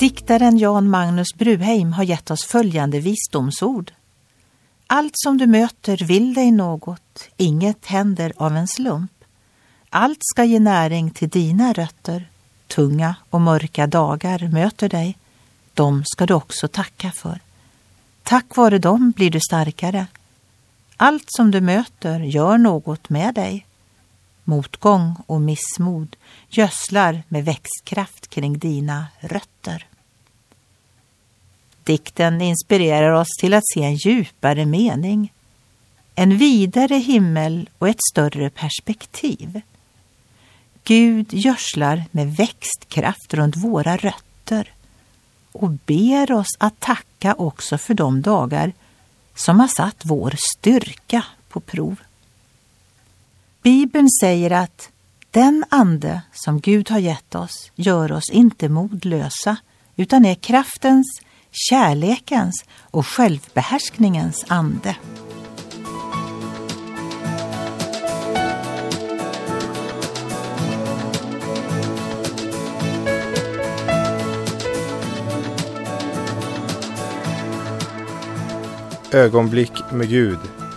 Diktaren Jan Magnus Bruheim har gett oss följande visdomsord. Allt som du möter vill dig något, inget händer av en slump. Allt ska ge näring till dina rötter. Tunga och mörka dagar möter dig. De ska du också tacka för. Tack vare dem blir du starkare. Allt som du möter gör något med dig. Motgång och missmod gödslar med växtkraft kring dina rötter. Dikten inspirerar oss till att se en djupare mening, en vidare himmel och ett större perspektiv. Gud gödslar med växtkraft runt våra rötter och ber oss att tacka också för de dagar som har satt vår styrka på prov. Bibeln säger att den ande som Gud har gett oss gör oss inte modlösa utan är kraftens, kärlekens och självbehärskningens ande. Ögonblick med Gud